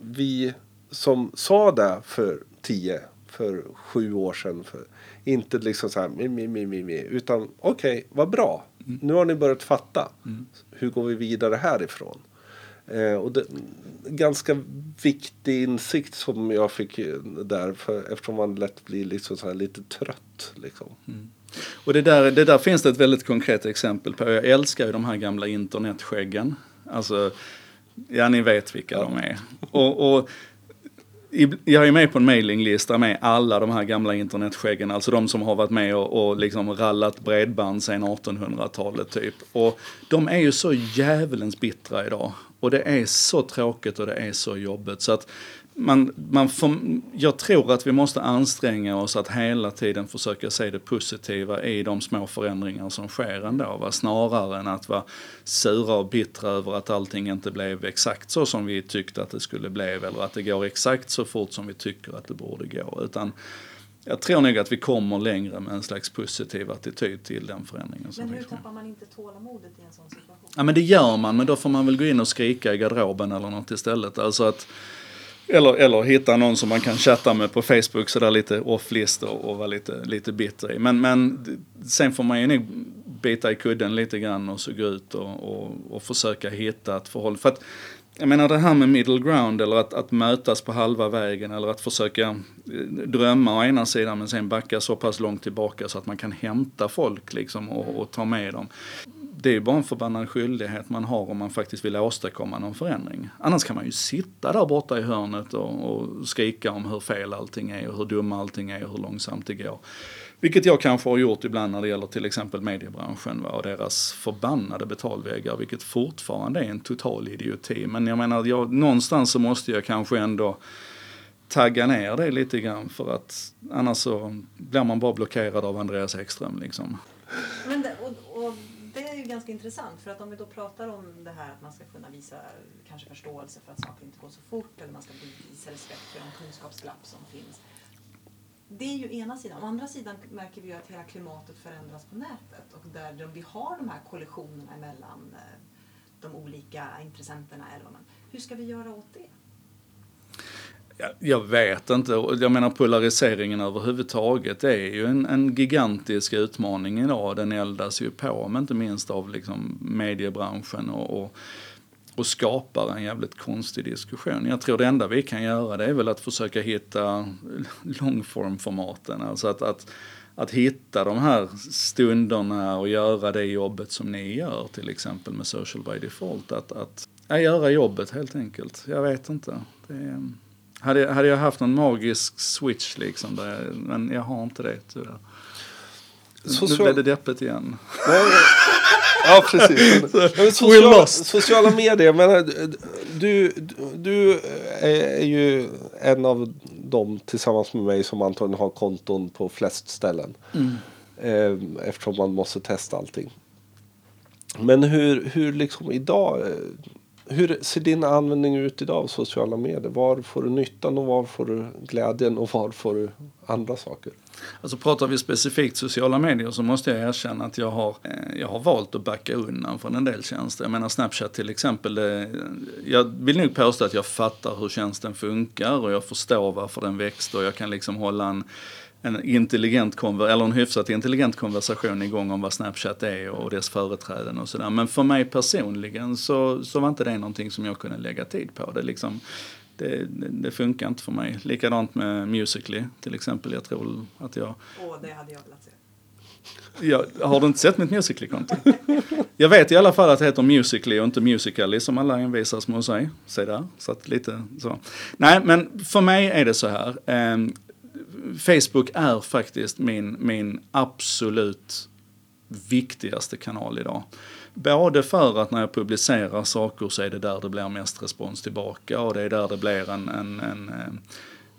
vi som sa det för tio, för sju år sedan. För, inte liksom så här, mi, mi, mi, mi, utan okej, okay, vad bra. Mm. Nu har ni börjat fatta. Mm. Hur går vi vidare härifrån? Eh, och det, ganska viktig insikt som jag fick där. För, eftersom man lätt blir liksom så lite trött. Liksom. Mm. Och det där, det där finns det ett väldigt konkret exempel på. Jag älskar ju de här gamla internetskäggen. Alltså, ja ni vet vilka ja. de är. Och, och jag är med på en mailinglista med alla de här gamla internetskäggen, alltså de som har varit med och, och liksom rallat bredband sedan 1800-talet typ. Och de är ju så djävulens bittra idag. Och det är så tråkigt och det är så jobbigt. Så att man, man får, jag tror att vi måste anstränga oss att hela tiden försöka se det positiva i de små förändringar som sker ändå. Va? Snarare än att vara sura och bittra över att allting inte blev exakt så som vi tyckte att det skulle bli eller att det går exakt så fort som vi tycker att det borde gå. Utan jag tror nog att vi kommer längre med en slags positiv attityd till den förändringen. Men hur tappar man inte tålamodet i en sån situation? Ja men det gör man, men då får man väl gå in och skrika i garderoben eller något istället. Alltså att, eller, eller hitta någon som man kan chatta med på Facebook sådär lite off-list och, och vara lite, lite bitter i. Men, men sen får man ju nog bita i kudden lite grann och så gå ut och, och, och försöka hitta ett förhållande. För att jag menar det här med middle ground eller att, att mötas på halva vägen eller att försöka eh, drömma å ena sidan men sen backa så pass långt tillbaka så att man kan hämta folk liksom och, och ta med dem. Det är bara en förbannad skyldighet man har om man faktiskt vill åstadkomma någon förändring. Annars kan man ju sitta där borta i hörnet och, och skrika om hur fel allting är och hur dumma allting är och hur långsamt det går. Vilket jag kanske har gjort ibland när det gäller till exempel mediebranschen va, och deras förbannade betalväggar, vilket fortfarande är en total idioti. Men jag menar, jag, någonstans så måste jag kanske ändå tagga ner det lite grann för att annars så blir man bara blockerad av Andreas Ekström liksom. Men det, och, och ganska intressant för att om vi då pratar om det här att man ska kunna visa kanske förståelse för att saker inte går så fort eller man ska visa respekt för de kunskapsglapp som finns det är ju ena sidan. Å andra sidan märker vi ju att hela klimatet förändras på nätet och där vi har de här kollisionerna mellan eh, de olika intressenterna. Eller vad man, hur ska vi göra åt det? Jag vet inte. Jag menar polariseringen överhuvudtaget är ju en, en gigantisk utmaning idag. Den eldas ju på, men inte minst av liksom mediebranschen och, och och skapar en jävligt konstig diskussion. Jag tror det enda vi kan göra det är väl att försöka hitta långformformaten. Alltså att, att, att hitta de här stunderna och göra det jobbet som ni gör till exempel med Social by Default. Att, att ja, göra jobbet helt enkelt. Jag vet inte. Det, hade, hade jag haft någon magisk switch liksom, där, men jag har inte det tyvärr. Social... Nu blev det deppigt igen. Ja, precis. sociala, sociala medier, men du, du är ju en av dem tillsammans med mig som antagligen har konton på flest ställen. Mm. Eh, eftersom man måste testa allting. Men hur, hur liksom idag, eh, hur ser din användning ut idag av sociala medier? Var får du nyttan och var får du glädjen och var får du andra saker? Alltså pratar vi specifikt sociala medier så måste jag erkänna att jag har, eh, jag har valt att backa undan från en del tjänster. Jag menar Snapchat till exempel, jag vill nog påstå att jag fattar hur tjänsten funkar och jag förstår varför den växte och jag kan liksom hålla en en intelligent eller en hyfsat intelligent konversation igång om vad Snapchat är och dess företräden och sådär. Men för mig personligen så, så var inte det någonting som jag kunde lägga tid på. Det, liksom, det, det funkar inte för mig. Likadant med Musically till exempel. Jag tror att jag... Åh, det hade jag velat se. Jag, har du inte sett mitt Musically-konto? Jag vet i alla fall att det heter Musically och inte Musically som alla envisas med att säga. Se där, så att lite så. Nej, men för mig är det så här. Facebook är faktiskt min, min absolut viktigaste kanal idag. Både för att när jag publicerar saker så är det där det blir mest respons tillbaka och det är där det blir en, en, en,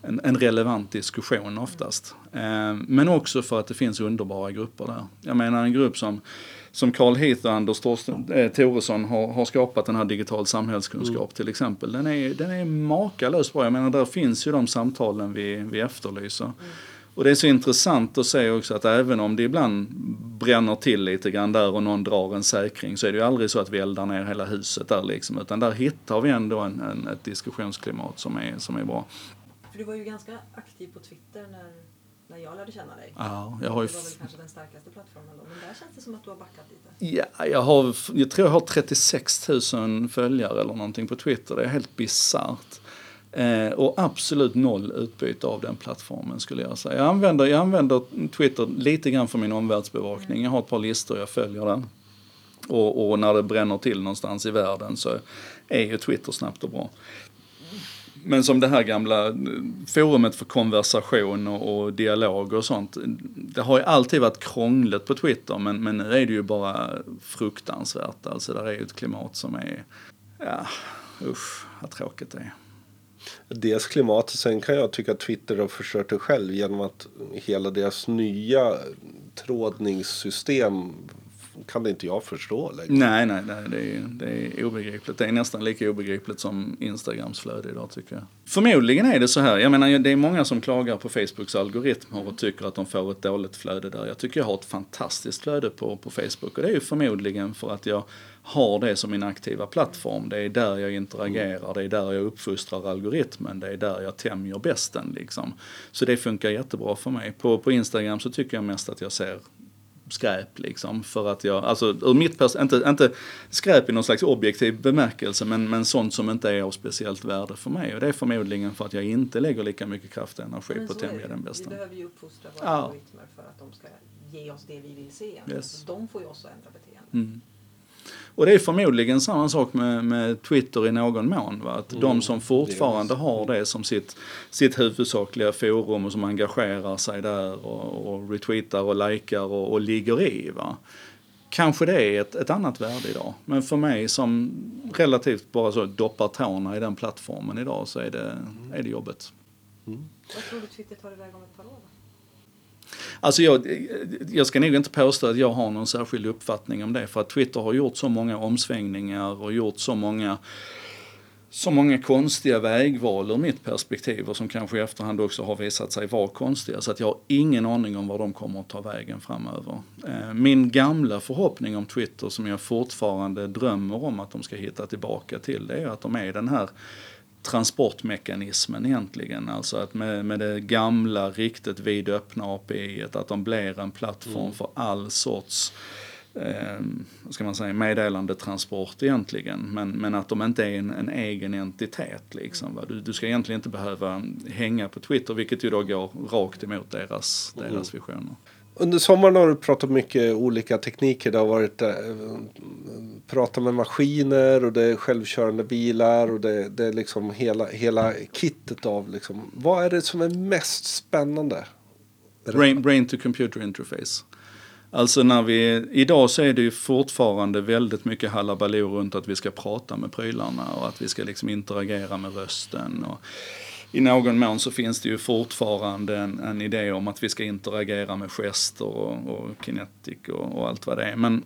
en, en relevant diskussion oftast. Eh, men också för att det finns underbara grupper där. Jag menar en grupp som som Carl Heath och Anders eh, Thoresson har, har skapat den här digital samhällskunskap mm. till exempel. Den är, den är makalöst bra. Jag menar där finns ju de samtalen vi, vi efterlyser. Mm. Och det är så intressant att se också att även om det ibland bränner till lite grann där och någon drar en säkring så är det ju aldrig så att vi eldar ner hela huset där liksom. Utan där hittar vi ändå en, en, ett diskussionsklimat som är, som är bra. För du var ju ganska aktiv på Twitter när när jag lärde känna dig. Ja, jag har ju... Det var väl kanske den starkaste plattformen då, men där känns det som att du har backat lite. Ja, jag, har, jag tror jag har 36 000 följare eller någonting på Twitter. Det är helt bisarrt. Eh, och absolut noll utbyte av den plattformen skulle jag säga. Jag använder, jag använder Twitter lite grann för min omvärldsbevakning. Jag har ett par listor, jag följer den. Och, och när det bränner till någonstans i världen så är ju Twitter snabbt och bra. Men som det här gamla eh, forumet för konversation och, och, dialog och sånt. Det har ju alltid varit krångligt på Twitter men, men nu är det ju bara fruktansvärt. Alltså där är ju ett klimat som är, ja usch vad tråkigt det är. Dels klimatet, sen kan jag tycka att Twitter har förstört det själv genom att hela deras nya trådningssystem kan inte jag förstå längre. Nej, nej, nej det, är, det är obegripligt. Det är nästan lika obegripligt som Instagrams flöde idag tycker jag. Förmodligen är det så här, jag menar det är många som klagar på Facebooks algoritmer och tycker att de får ett dåligt flöde där. Jag tycker jag har ett fantastiskt flöde på, på Facebook och det är ju förmodligen för att jag har det som min aktiva plattform. Det är där jag interagerar, det är där jag uppfostrar algoritmen, det är där jag tämjer bästen. Liksom. Så det funkar jättebra för mig. På, på Instagram så tycker jag mest att jag ser skräp liksom. För att jag, alltså ur mitt pers- inte, inte skräp i någon slags objektiv bemärkelse men, men sånt som inte är av speciellt värde för mig. Och det är förmodligen för att jag inte lägger lika mycket kraft och energi Men på att tämja den bästa. Vi behöver ju uppfostra våra Ja. algoritmer för att de ska ge oss det vi vill se. Yes. De får ju oss att ändra beteende. Mm. Och det är förmodligen samma sak med, med Twitter i någon mån. Va? Att de som fortfarande har det som sitt, sitt huvudsakliga forum och som engagerar sig där och, och retweetar och likar och, och ligger i. Va? Kanske det är ett, ett annat värde idag. Men för mig som relativt bara så doppar tårna i den plattformen idag så är det, är det jobbet. Vad tror du Twitter tar iväg om ett par år? Alltså jag, jag ska nog inte påstå att jag har någon särskild uppfattning om det för att Twitter har gjort så många omsvängningar och gjort så många så många konstiga vägval ur mitt perspektiv och som kanske i efterhand också har visat sig vara konstiga. Så att jag har ingen aning om var de kommer att ta vägen framöver. Eh, min gamla förhoppning om Twitter som jag fortfarande drömmer om att de ska hitta tillbaka till det är att de är den här transportmekanismen egentligen. Alltså att med, med det gamla riktigt vidöppna API, att de blir en plattform för all sorts eh, ska man säga, meddelandetransport egentligen. Men, men att de inte är en, en egen entitet. Liksom? Du, du ska egentligen inte behöva hänga på Twitter, vilket ju då går rakt emot deras, deras visioner. Under sommaren har du pratat mycket olika tekniker. Det har varit äh, prata med maskiner och det är självkörande bilar och det, det är liksom hela, hela kittet av liksom. Vad är det som är mest spännande? Brain, brain to computer interface. Alltså när vi, idag så är det ju fortfarande väldigt mycket halabaloo runt att vi ska prata med prylarna och att vi ska liksom interagera med rösten. Och i någon mån så finns det ju fortfarande en, en idé om att vi ska interagera med gester och, och kinetic och, och allt vad det är. Men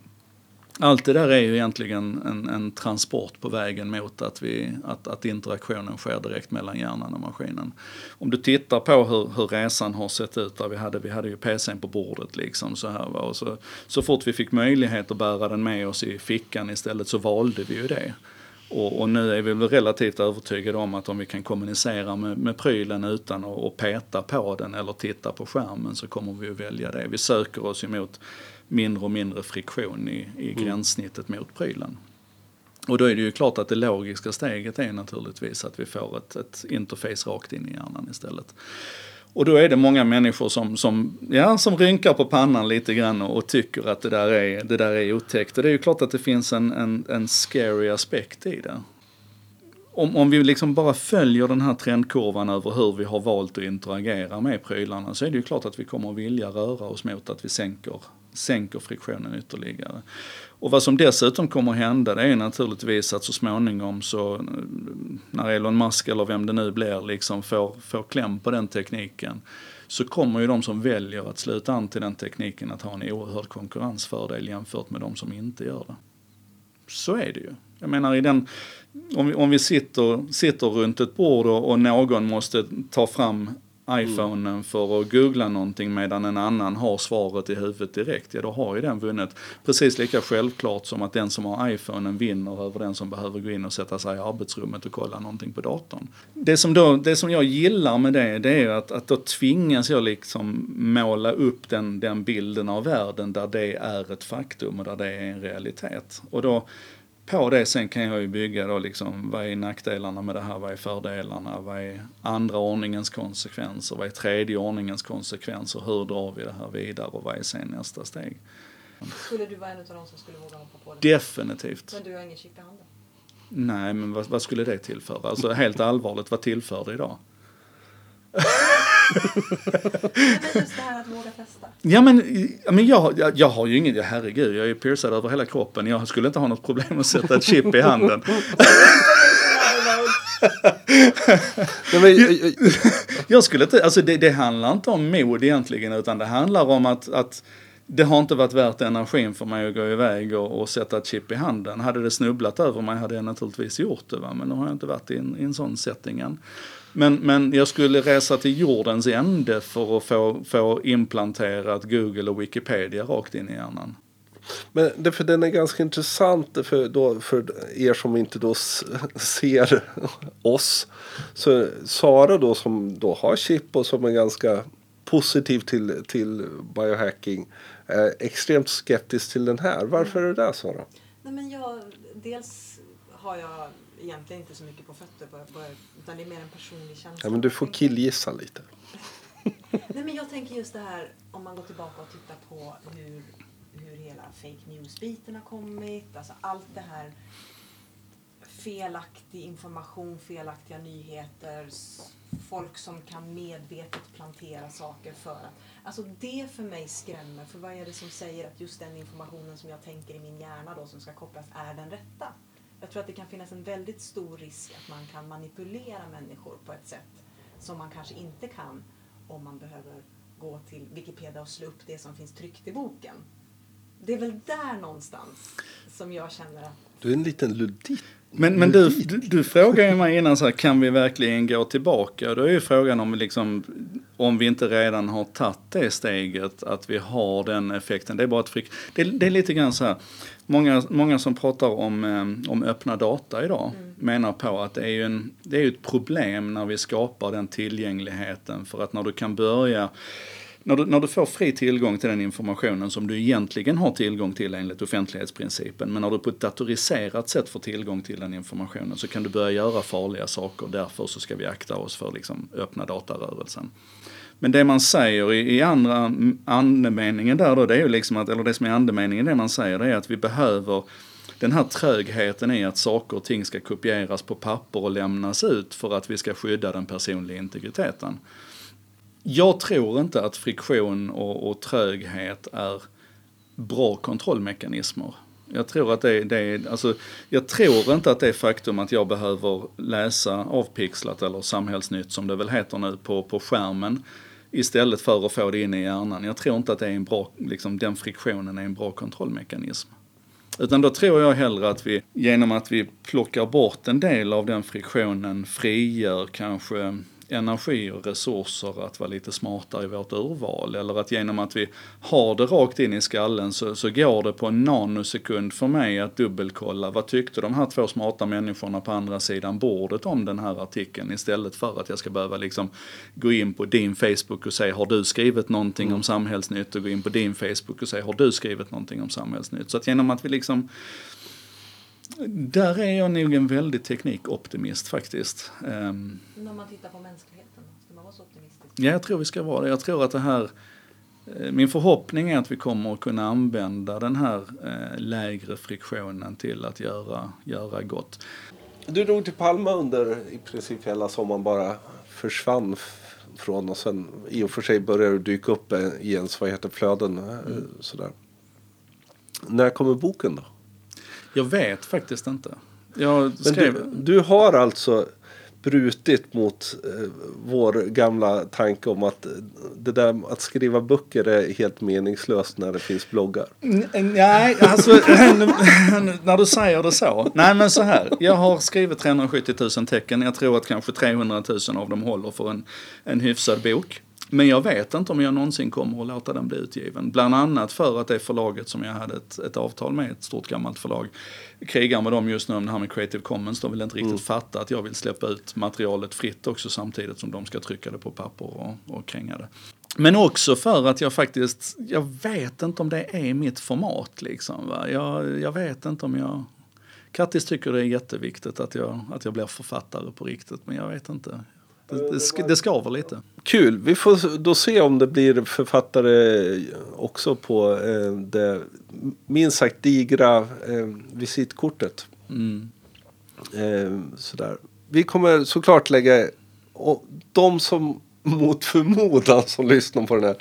allt det där är ju egentligen en, en transport på vägen mot att, vi, att, att interaktionen sker direkt mellan hjärnan och maskinen. Om du tittar på hur, hur resan har sett ut, där vi hade, vi hade ju PCn på bordet liksom så här va? och så, så fort vi fick möjlighet att bära den med oss i fickan istället så valde vi ju det. Och, och nu är vi väl relativt övertygade om att om vi kan kommunicera med, med prylen utan att, att peta på den eller titta på skärmen så kommer vi att välja det. Vi söker oss emot mindre och mindre friktion i, i gränssnittet mot prylen. Och då är det ju klart att det logiska steget är naturligtvis att vi får ett, ett interface rakt in i hjärnan istället. Och då är det många människor som, som, ja, som rynkar på pannan lite grann och, och tycker att det där, är, det där är otäckt. Och det är ju klart att det finns en, en, en scary aspekt i det. Om, om vi liksom bara följer den här trendkurvan över hur vi har valt att interagera med prylarna så är det ju klart att vi kommer att vilja röra oss mot att vi sänker, sänker friktionen ytterligare. Och vad som dessutom kommer att hända det är naturligtvis att så småningom så när Elon Musk eller vem det nu blir liksom får, får kläm på den tekniken så kommer ju de som väljer att sluta an till den tekniken att ha en oerhörd konkurrensfördel jämfört med de som inte gör det. Så är det ju. Jag menar i den, om vi, om vi sitter, sitter runt ett bord och, och någon måste ta fram Mm. iPhonen för att googla någonting medan en annan har svaret i huvudet direkt, ja då har ju den vunnit. Precis lika självklart som att den som har iPhonen vinner över den som behöver gå in och sätta sig i arbetsrummet och kolla någonting på datorn. Det som, då, det som jag gillar med det, det är att, att då tvingas jag liksom måla upp den, den bilden av världen där det är ett faktum och där det är en realitet. Och då på det sen kan jag ju bygga då liksom, vad är nackdelarna med det här, vad är fördelarna, vad är andra ordningens konsekvenser, vad är tredje ordningens konsekvenser, hur drar vi det här vidare och vad är sen nästa steg? Skulle du vara en av de som skulle våga hoppa på det? Definitivt. Men du har ingen chip i handen? Nej, men vad, vad skulle det tillföra? Alltså helt allvarligt, vad tillför det idag? Men just det här att våga testa. Ja men, ja, men jag, jag, jag har ju inget, ja, herregud, jag är piercad över hela kroppen. Jag skulle inte ha något problem att sätta ett chip i handen. Nej, men, jag- jag- Jag skulle inte, alltså det, det handlar inte om mod egentligen utan det handlar om att, att det har inte varit värt energin för mig att gå iväg och, och sätta ett chip i handen. Hade det snubblat över mig hade jag naturligtvis gjort det. Va? Men nu har jag inte varit i en, i en sån setting än. Men, men jag skulle resa till jordens ände för att få, få implanterat Google och Wikipedia rakt in i hjärnan. Men det, för den är ganska intressant för, då, för er som inte då ser oss. Så Sara då som då har chip och som är ganska positiv till, till biohacking. Är extremt skeptisk till den här. Varför är det där Sara? Nej, men jag, dels har jag egentligen inte så mycket på fötter. Bara, bara, utan det är mer en personlig känsla. Ja, men du får killgissa lite. Nej, men jag tänker just det här om man går tillbaka och tittar på hur, hur hela fake news-biten har kommit. Alltså allt det här felaktig information, felaktiga nyheter, folk som kan medvetet plantera saker för att... Alltså det för mig skrämmer, för vad är det som säger att just den informationen som jag tänker i min hjärna då som ska kopplas är den rätta? Jag tror att det kan finnas en väldigt stor risk att man kan manipulera människor på ett sätt som man kanske inte kan om man behöver gå till Wikipedia och slå upp det som finns tryckt i boken. Det är väl där någonstans som jag känner att... Du är en liten ludit. Men, men du, du, du frågar ju mig innan så här, kan vi verkligen gå tillbaka? Då är ju frågan om, liksom, om vi inte redan har tagit det steget, att vi har den effekten. Det är bara ett frick. Det, det är lite grann så här, många, många som pratar om, eh, om öppna data idag mm. menar på att det är en, det är ett problem när vi skapar den tillgängligheten. För att när du kan börja när du, när du får fri tillgång till den informationen som du egentligen har tillgång till enligt offentlighetsprincipen, men när du på ett datoriserat sätt får tillgång till den informationen så kan du börja göra farliga saker. Därför så ska vi akta oss för liksom öppna datarörelsen. Men det man säger i, i andra andemeningen där då, det är ju liksom att, eller det som är andemeningen det man säger, det är att vi behöver den här trögheten i att saker och ting ska kopieras på papper och lämnas ut för att vi ska skydda den personliga integriteten. Jag tror inte att friktion och, och tröghet är bra kontrollmekanismer. Jag tror att det, det alltså, jag tror inte att det faktum att jag behöver läsa avpixlat eller samhällsnytt som det väl heter nu på, på skärmen istället för att få det in i hjärnan. Jag tror inte att det är en bra, liksom, den friktionen är en bra kontrollmekanism. Utan då tror jag hellre att vi genom att vi plockar bort en del av den friktionen frigör kanske energi och resurser att vara lite smartare i vårt urval. Eller att genom att vi har det rakt in i skallen så, så går det på en nanosekund för mig att dubbelkolla vad tyckte de här två smarta människorna på andra sidan bordet om den här artikeln istället för att jag ska behöva liksom gå in på din Facebook och säga har du skrivit någonting mm. om samhällsnytt och gå in på din Facebook och säga har du skrivit någonting om samhällsnytt. Så att genom att vi liksom där är jag nog en väldigt teknikoptimist faktiskt. Um, Men om man tittar på mänskligheten, ska man vara så optimistisk? Ja, jag tror vi ska vara det. Jag tror att det här eh, min förhoppning är att vi kommer att kunna använda den här eh, lägre friktionen till att göra, göra gott. Du drog till Palma under i princip hela sommaren bara försvann från och sen i och för sig började du dyka upp i ens vad heter flöden. Mm. Sådär. När kommer boken då? Jag vet faktiskt inte. Jag skrev... Du, du, har alltså brutit mot eh, vår gamla tanke om att det där att skriva böcker är helt meningslöst när det finns bloggar. Nej, alltså när du säger det så. Nej men så här, jag har skrivit 370 000 tecken. Jag tror att kanske 300 000 av dem håller för en, en hyfsad bok. Men jag vet inte om jag någonsin kommer att låta den bli utgiven. Bland annat för att det förlaget som jag hade ett, ett avtal med, ett stort gammalt förlag, krigar med dem just nu om det här med Creative Commons. De vill inte riktigt mm. fatta att jag vill släppa ut materialet fritt också samtidigt som de ska trycka det på papper och, och kränga det. Men också för att jag faktiskt, jag vet inte om det är mitt format liksom. Va? Jag, jag vet inte om jag Kattis tycker det är jätteviktigt att jag, att jag blir författare på riktigt, men jag vet inte. Det, skaver lite. Kul. Vi får då se om det blir författare också på eh, det minst sagt digra eh, visitkortet. Mm. Eh, sådär. Vi kommer såklart lägga... Och de som mot förmodan som lyssnar på den här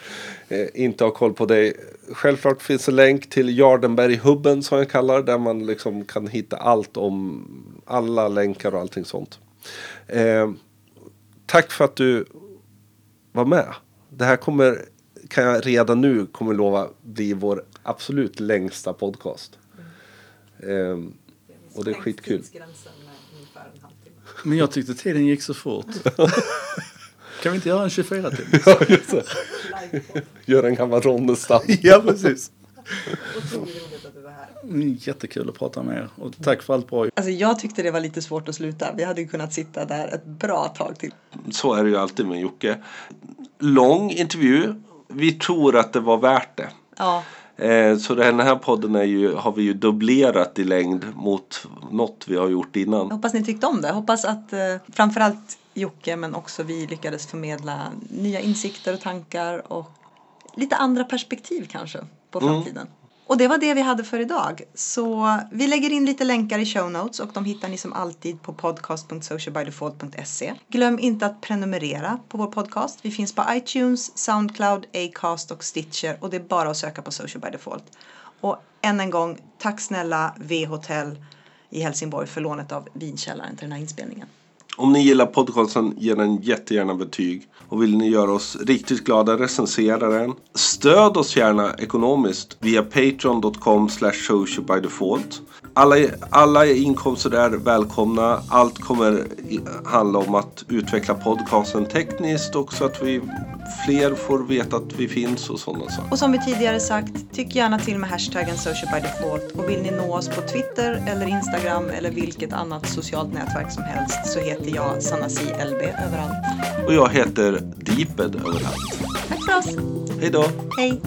eh, inte har koll på dig. Självklart finns en länk till Jardenberg-hubben som jag kallar. Där man liksom kan hitta allt om alla länkar och allting sånt. Eh, tack för att du var med. Det här kommer kan jag redan nu kommer lova bli vår absolut längsta podcast. Ehm, och det är skitkul. Men jag tyckte tiden gick så fort. kan vi inte göra en 24 timmar? Ja, just det. Gör en gammal Ronnestam. ja, precis. Jättekul att prata med er. Och tack för allt bra. Alltså jag tyckte det var lite svårt att sluta. Vi hade kunnat sitta där ett bra tag till. Så är det ju alltid med Jocke. Lång intervju. Vi tror att det var värt det. Ja, Eh, Så den här podden är ju, har vi ju dubblerat i längd mot något vi har gjort jag innan. hoppas ni tyckte om det. Jag hoppas att eh, framförallt Jocke men också vi lyckades förmedla nya insikter och tankar och lite andra perspektiv kanske på framtiden. Och det var det vi hade för idag. Så vi lägger in lite länkar i show notes och de hittar ni som alltid på podcast.socialbydefault.se. Glöm inte att prenumerera på vår podcast. Vi finns på iTunes, Soundcloud, Acast och Stitcher och det är bara att söka på Social by Default. Och än en gång, tack snälla V-hotell i Helsingborg för lånet av vinkällaren till den här inspelningen. Om ni gillar podcasten, ge den jättegärna betyg. Och vill ni göra oss riktigt glada, recensera den. Stöd oss gärna ekonomiskt via patreon.com socialbydefault. Alla, alla inkomster är välkomna. Allt kommer handla om att utveckla podcasten tekniskt och så att vi fler får veta att vi finns och sådana saker. Och som vi tidigare sagt, tyck gärna till med hashtaggen socialbydefault. och vill ni nå oss på Twitter eller Instagram eller vilket annat socialt nätverk som helst så heter jag Sanasi LB överallt. Och jag heter Deeped överallt. Tack för oss! Hej då! Hej!